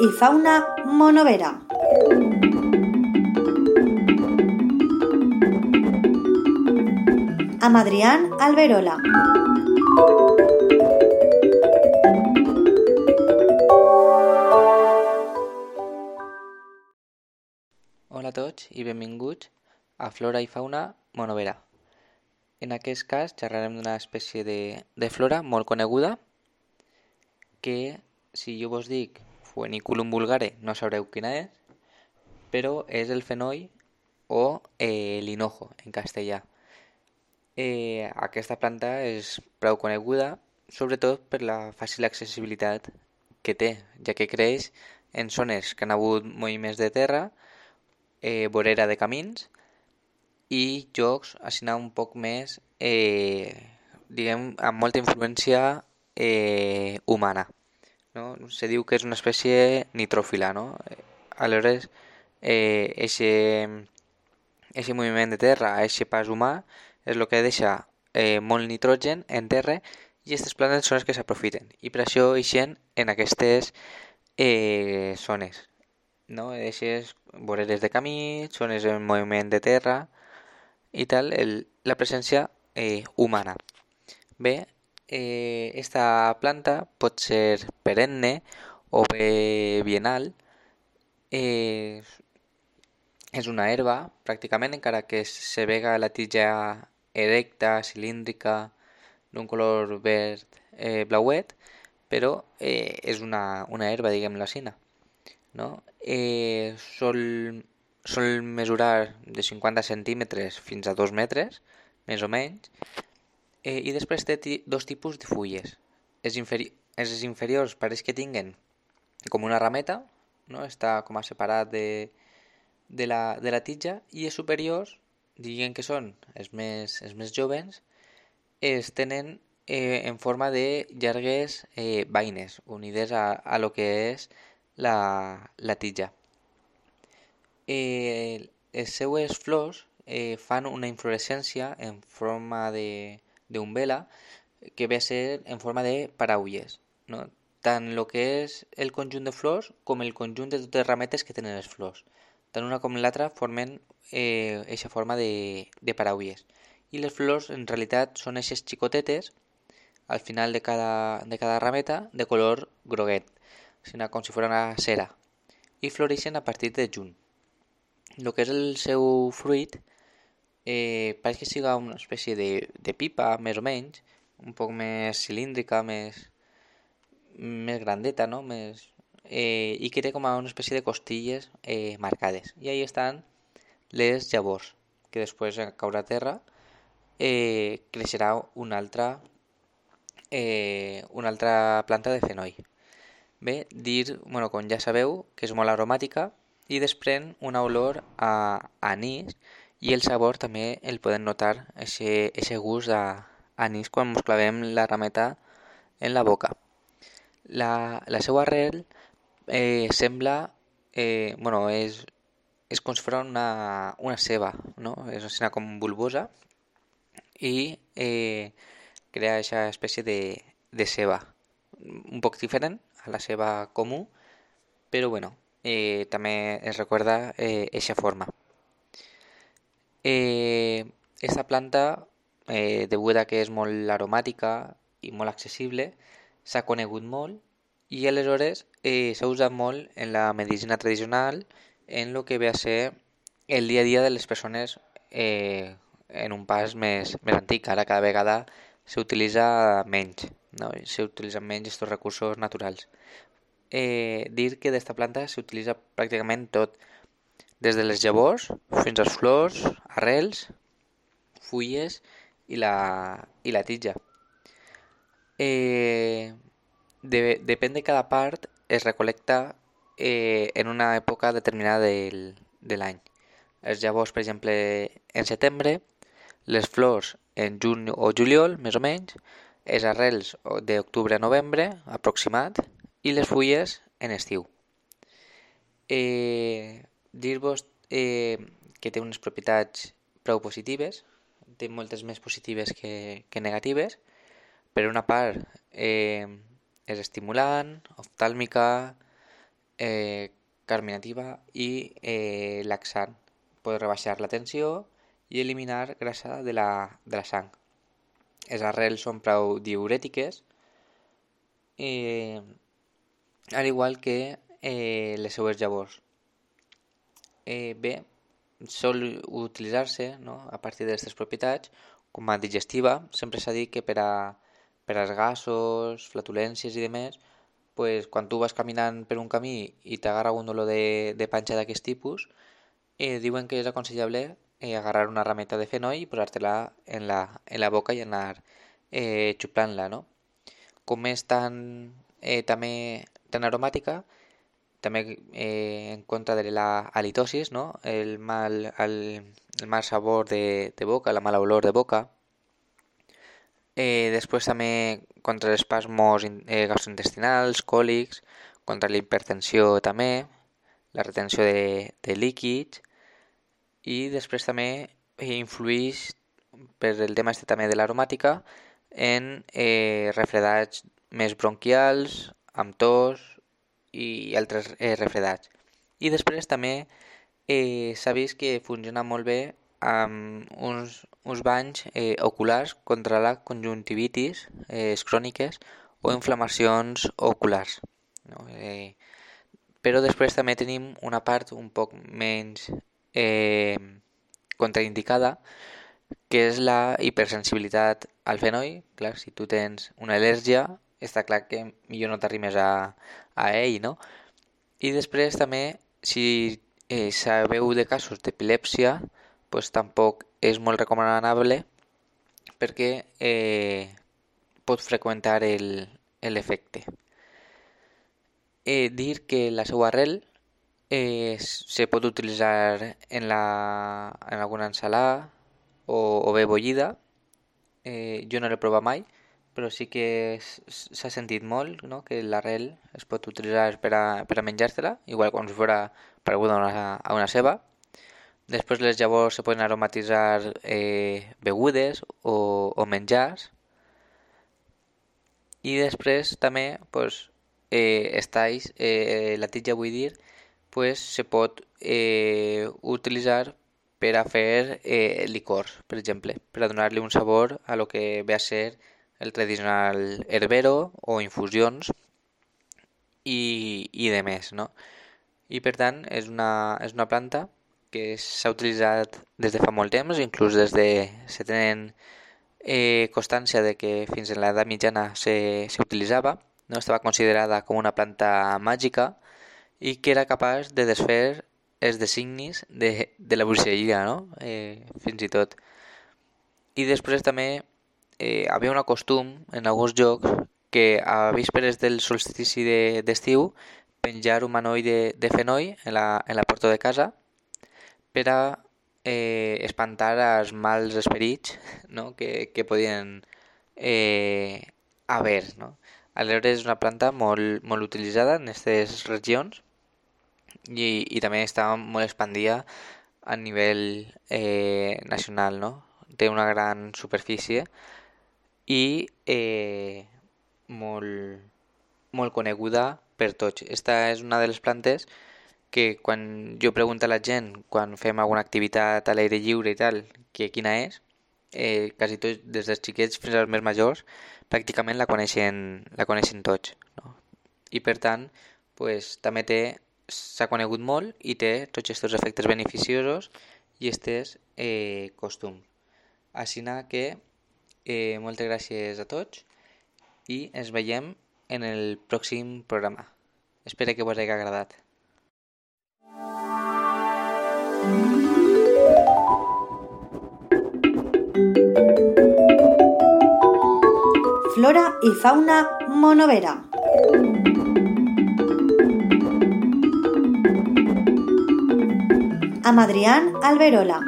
i fauna monovera. Amb Adrián Alberola. Hola a tots i benvinguts a Flora i Fauna Monovera. En aquest cas xerrarem d'una espècie de, de flora molt coneguda que si jo vos dic Fueniculum vulgare no sabreu quina és, però és el fenoi o eh, l'hinojo en castellà. Eh, aquesta planta és prou coneguda sobretot per la fàcil accessibilitat que té, ja que creix en zones que han hagut moviments de terra eh, vorera de camins i jocs així un poc més, eh, diguem, amb molta influència eh, humana. No? Se diu que és una espècie nitròfila, no? Aleshores, eh, eixe, eixe moviment de terra, eixe pas humà, és el que deixa eh, molt nitrogen en terra i aquestes plantes són les que s'aprofiten. I per això eixen en aquestes eh, zones no? Eixes voreres de camí, zones en moviment de terra i tal, el, la presència eh, humana. Bé, eh, esta planta pot ser perenne o bé bienal. Eh, és una herba, pràcticament, encara que se vega la tija erecta, cilíndrica, d'un color verd eh, blauet, però eh, és una, una herba, diguem-la així no? Eh, sol, sol mesurar de 50 centímetres fins a 2 metres, més o menys, eh, i després té dos tipus de fulles. Els, inferi els inferiors pareix que tinguen com una rameta, no? està com a separat de, de, la, de la tija, i els superiors, diguen que són els més, els més joves, es tenen eh, en forma de llargues eh, vaines unides a, a lo que és la, la tija. Eh, les seues flors eh, fan una inflorescència en forma d'umbela que ve a ser en forma de paraulles. No? Tant el que és el conjunt de flors com el conjunt de totes les rametes que tenen les flors. Tant una com l'altra formen eh, eixa forma de, de paraulles. I les flors en realitat són eixes xicotetes al final de cada, de cada rameta de color groguet sinó com si fos una cera, i floreixen a partir de juny. El que és el seu fruit eh, pareix que siga una espècie de, de pipa, més o menys, un poc més cilíndrica, més, més grandeta, no? Més, eh, i que té com una espècie de costilles eh, marcades. I ahí estan les llavors, que després en caure a terra eh, creixerà una altra, eh, una altra planta de fenoi. Bé, dir, bueno, com ja sabeu, que és molt aromàtica i desprèn una olor a anís i el sabor també el podem notar, aquest gust d'anís quan ens clavem la rameta en la boca. La, la seva arrel eh, sembla, eh, bueno, és, és com si fos una, una ceba, no? És una com bulbosa i eh, crea aquesta espècie de, de ceba un poc diferent a la seva comú, però bueno, eh, també es recorda aquesta eh, forma. Eh, esta planta, eh, degut a que és molt aromàtica i molt accessible, s'ha conegut molt i aleshores eh, s'ha usat molt en la medicina tradicional en el que ve a ser el dia a dia de les persones eh, en un pas més, més antic. Ara cada vegada s'utilitza menys no? se utilitzen menys aquests recursos naturals. Eh, dir que d'esta planta s'utilitza pràcticament tot, des de les llavors fins als flors, arrels, fulles i la, i la tija. Eh, de, depèn de cada part, es recolecta eh, en una època determinada del, de l'any. Els llavors, per exemple, en setembre, les flors en juny o juliol, més o menys, les arrels d'octubre a novembre, aproximat, i les fulles en estiu. Eh, Dir-vos eh, que té unes propietats prou positives, té moltes més positives que, que negatives. Per una part, eh, és estimulant, oftàlmica, eh, carminativa i eh, laxant. Pot rebaixar la tensió i eliminar grasa de la, de la sang. Les arrels són prou diurètiques, eh, al igual que eh, les seues llavors. Eh, bé, sol utilitzar-se no, a partir d'aquestes propietats com a digestiva. Sempre s'ha dit que per a, per als gasos, flatulències i demés, pues, quan tu vas caminant per un camí i t'agarra un dolor de, de panxa d'aquest tipus, eh, diuen que és aconsellable eh, agarrar una rameta de fenoi i posar-te-la en, la, en la boca i anar eh, xuplant-la, no? Com és tan, eh, també tan aromàtica, també eh, en contra de la halitosis, no? el, mal, el, el mal sabor de, de boca, la mala olor de boca. Eh, després també contra els espasmos eh, gastrointestinals, còlics, contra la hipertensió també, la retenció de, de líquids i després també influeix per el tema este també de l'aromàtica en eh, refredats més bronquials, amb tos, i altres eh, refredats. I després també eh, s'ha vist que funciona molt bé amb uns, uns banys eh, oculars contra la conjuntivitis eh, cròniques o inflamacions oculars. No? Eh, però després també tenim una part un poc menys eh, contraindicada, que és la hipersensibilitat al fenoi. Clar, si tu tens una al·lèrgia, està clar que millor no t'arrimes a, a ell, no? I després també, si eh, sabeu de casos d'epilèpsia, pues tampoc és molt recomanable perquè eh, pot freqüentar l'efecte. Eh, dir que la seva arrel eh, se pot utilitzar en, la, en alguna ensalada o, o bé bullida. Eh, jo no l'he provat mai, però sí que s'ha sentit molt no? que l'arrel es pot utilitzar per a, per a menjar-te-la, igual com si fos pareguda a una, a una ceba. Després les llavors se poden aromatitzar eh, begudes o, o menjars. I després també pues, eh, estais, eh, la tija vull dir, pues, se pot eh, utilitzar per a fer eh, licors, per exemple, per a donar-li un sabor a lo que ve a ser el tradicional herbero o infusions i, i de més, no? I per tant és una, és una planta que s'ha utilitzat des de fa molt temps, inclús des de se tenen eh, constància de que fins en l'edat mitjana s'utilitzava, no? estava considerada com una planta màgica i que era capaç de desfer els designis de, de la bruixeria, no? eh, fins i tot. I després també eh, havia un costum en alguns jocs que a vísperes del solstici d'estiu de, penjar un manoll de, de fenoi en la, en la porta de casa per a eh, espantar els mals esperits no? que, que podien eh, haver. No? Aleshores és una planta molt, molt utilitzada en aquestes regions i, i també està molt expandida a nivell eh, nacional. No? Té una gran superfície i eh, molt, molt coneguda per tots. Esta és una de les plantes que quan jo pregunto a la gent, quan fem alguna activitat a l'aire lliure i tal, que quina és, eh, quasi tots, des dels xiquets fins als més majors, pràcticament la coneixen, la coneixen tots. No? I per tant, pues, també té s'ha conegut molt i té tots aquests efectes beneficiosos i aquests eh, costums. Així que Eh, moltes gràcies a tots i ens veiem en el pròxim programa. Espero que us hagi agradat. Flora i fauna monovera. Amb Adrián Alberola.